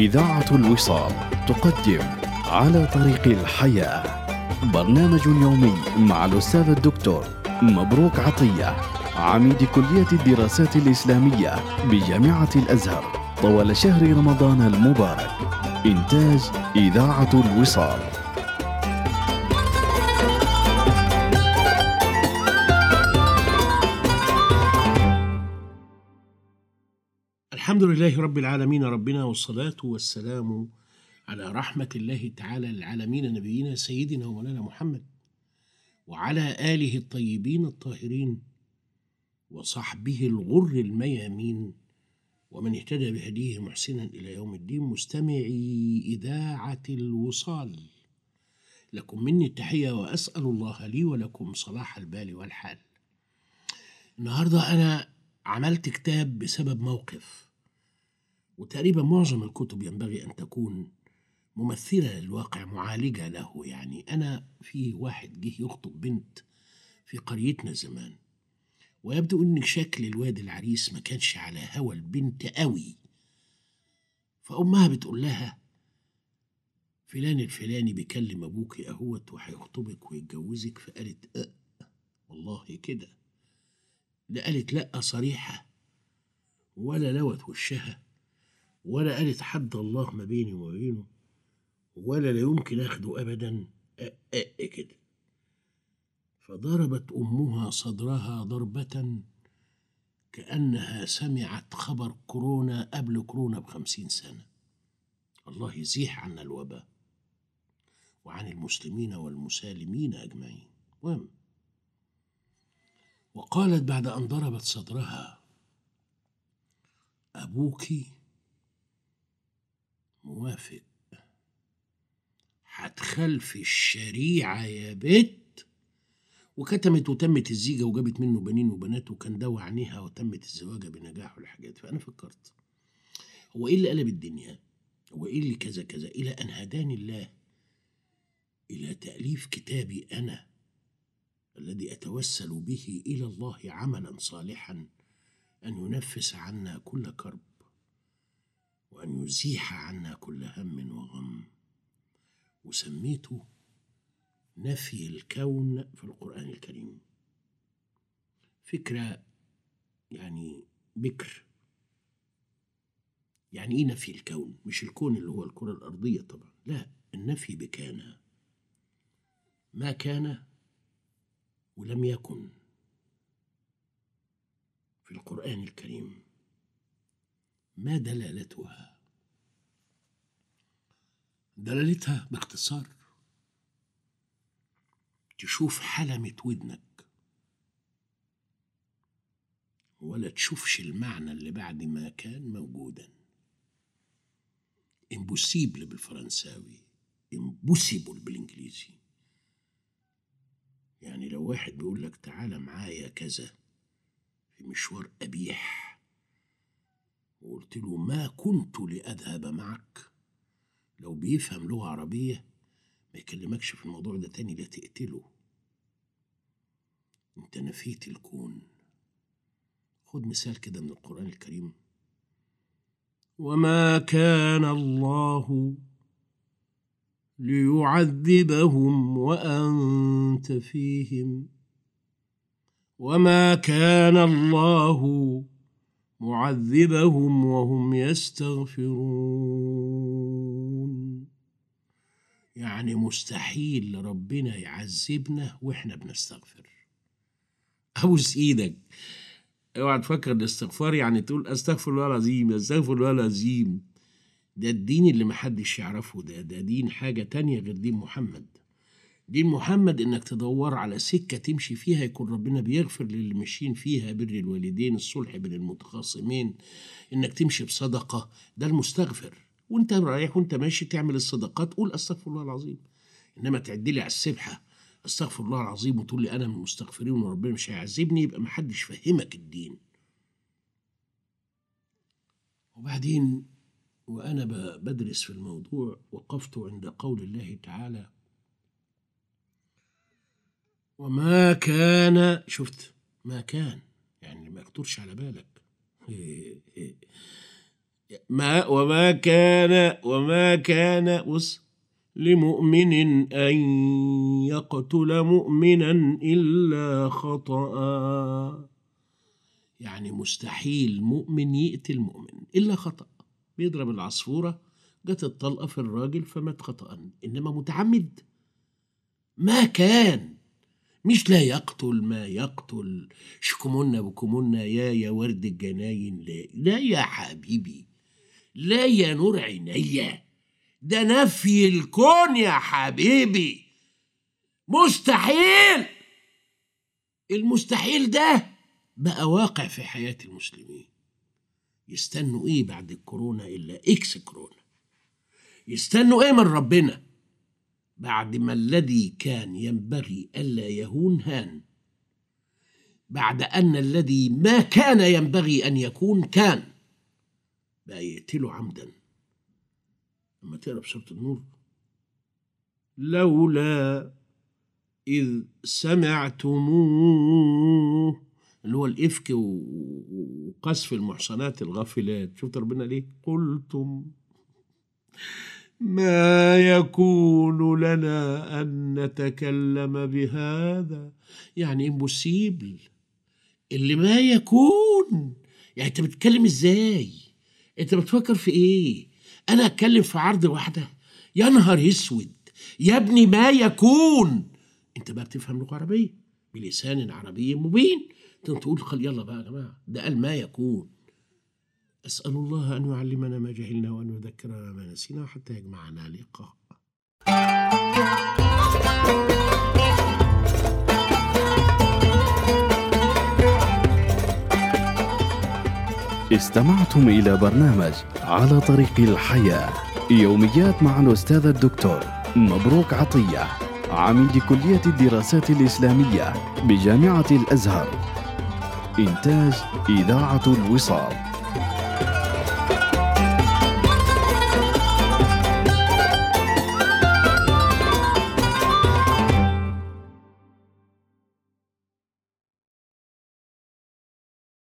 إذاعة الوصال تقدم على طريق الحياة. برنامج يومي مع الأستاذ الدكتور مبروك عطية عميد كلية الدراسات الإسلامية بجامعة الأزهر. طوال شهر رمضان المبارك. إنتاج إذاعة الوصال. الحمد لله رب العالمين ربنا والصلاة والسلام على رحمة الله تعالى للعالمين نبينا سيدنا ومولانا محمد وعلى آله الطيبين الطاهرين وصحبه الغر الميامين ومن اهتدى بهديه محسنا إلى يوم الدين. مستمعي إذاعة الوصال لكم مني التحية وأسأل الله لي ولكم صلاح البال والحال. النهاردة أنا عملت كتاب بسبب موقف. وتقريبا معظم الكتب ينبغي أن تكون ممثلة للواقع معالجة له يعني. أنا في واحد جه يخطب بنت في قريتنا زمان ويبدو ان شكل الواد العريس ما كانش على هوى البنت قوي فأمها بتقول لها فلان الفلاني بيكلم أبوك أهوت وهيخطبك ويتجوزك. فقالت أه والله كده. لا قالت لا صريحة. ولا لوت وشها. ولا قالت حد الله ما بيني وما بينه ولا لا يمكن اخده ابدا. أه كده. فضربت أمها صدرها ضربة كأنها سمعت خبر كورونا قبل كورونا بخمسين سنة. الله يزيح عنا الوباء وعن المسلمين والمسالمين أجمعين. المهم وقالت بعد أن ضربت صدرها أبوك موافق. هتخلفي الشريعة يا بت. وكتمت وتمت الزيجة وجابت منه بنين وبنات وكان دوا عينيها وتمت الزواجة بنجاح والحاجات. فأنا فكرت. هو إيه اللي قلب الدنيا؟ هو إيه اللي كذا كذا؟ إلى أن هداني الله إلى تأليف كتابي أنا الذي أتوسل به إلى الله عملا صالحا أن ينفس عنا كل كرب. وأن يزيح عنا كل هم وغم. وسميته نفي الكون في القرآن الكريم. فكرة يعني بكر. يعني إيه نفي الكون؟ مش الكون اللي هو الكرة الأرضية طبعا. لا النفي بكان. ما كان ولم يكن في القرآن الكريم. ما دلالتها؟ دلالتها باختصار تشوف حلمة ودنك ولا تشوفش المعنى اللي بعد ما كان موجودا. impossible بالفرنساوي impossible بالإنجليزي. يعني لو واحد بيقول لك تعالى معايا كذا في مشوار قبيح وقلت له ما كنت لأذهب معك. لو بيفهم لغة عربية ما يكلمكش في الموضوع ده تاني لا تقتله. أنت نفيت الكون. خد مثال كده من القرآن الكريم. وما كان الله ليعذبهم وأنت فيهم. وما كان الله معذبهم وهم يستغفرون. يعني مستحيل ربنا يعذبنا وإحنا بنستغفر. ابوس إيدك. اوعى تفكر الاستغفار يعني تقول أستغفر الله العظيم أستغفر الله العظيم. ده الدين اللي محدش يعرفه ده ده دين حاجة تانية غير دين محمد. دين محمد إنك تدور على سكة تمشي فيها يكون ربنا بيغفر للي ماشيين فيها بر الوالدين الصلح بين المتخاصمين إنك تمشي بصدقة. ده المستغفر. وأنت رايح وأنت ماشي تعمل الصدقات قول أستغفر الله العظيم. إنما تعدلي على السبحة. أستغفر الله العظيم وتقول لي أنا من المستغفرين وربنا مش هيعذبني يبقى محدش فهمك الدين. وبعدين وأنا بدرس في الموضوع وقفت عند قول الله تعالى وما كان شفت ما كان يعني ما يخطرش على بالك. ما وما كان وما كان بص لمؤمن أن يقتل مؤمنا إلا خطأ. يعني مستحيل مؤمن يقتل مؤمن إلا خطأ. بيضرب العصفورة جت الطلقة في الراجل فمات خطأ. إنما متعمد. ما كان. مش لا يقتل ما يقتل. شكمنا بكمنا يا يا ورد الجناين. لا لا يا حبيبي لا يا نور عينيا ده نفي الكون يا حبيبي. مستحيل! المستحيل ده بقى واقع في حياة المسلمين. يستنوا إيه بعد الكورونا إلا إكس كورونا؟ يستنوا إيه من ربنا؟ بعد ما الذي كان ينبغي ألا يهون هان. بعد أن الذي ما كان ينبغي أن يكون كان. بقى يقتله عمدا. لما تقرأ بسوره النور. لولا إذ سمعتموه. اللي هو الإفك و- وقذف المحصنات الغافلات. شفت ربنا ليه؟ قلتم. ما يكون لنا أن نتكلم بهذا. يعني امبوسيبل اللي ما يكون. يعني أنت بتتكلم إزاي؟ أنت بتفكر في إيه؟ أنا أتكلم في عرض واحدة. يا نهار أسود. يا ابني ما يكون. أنت بقى بتفهم لغة عربية. بلسان عربي مبين. تقول يلا بقى يا جماعة. ده قال ما يكون. أسأل الله أن يعلمنا ما جهلنا وأن يذكرنا ما نسينا حتى يجمعنا لقاء. استمعتم إلى برنامج على طريق الحياة. يوميات مع الأستاذ الدكتور مبروك عطية عميد كلية الدراسات الإسلامية بجامعة الأزهر. إنتاج إذاعة الوصال.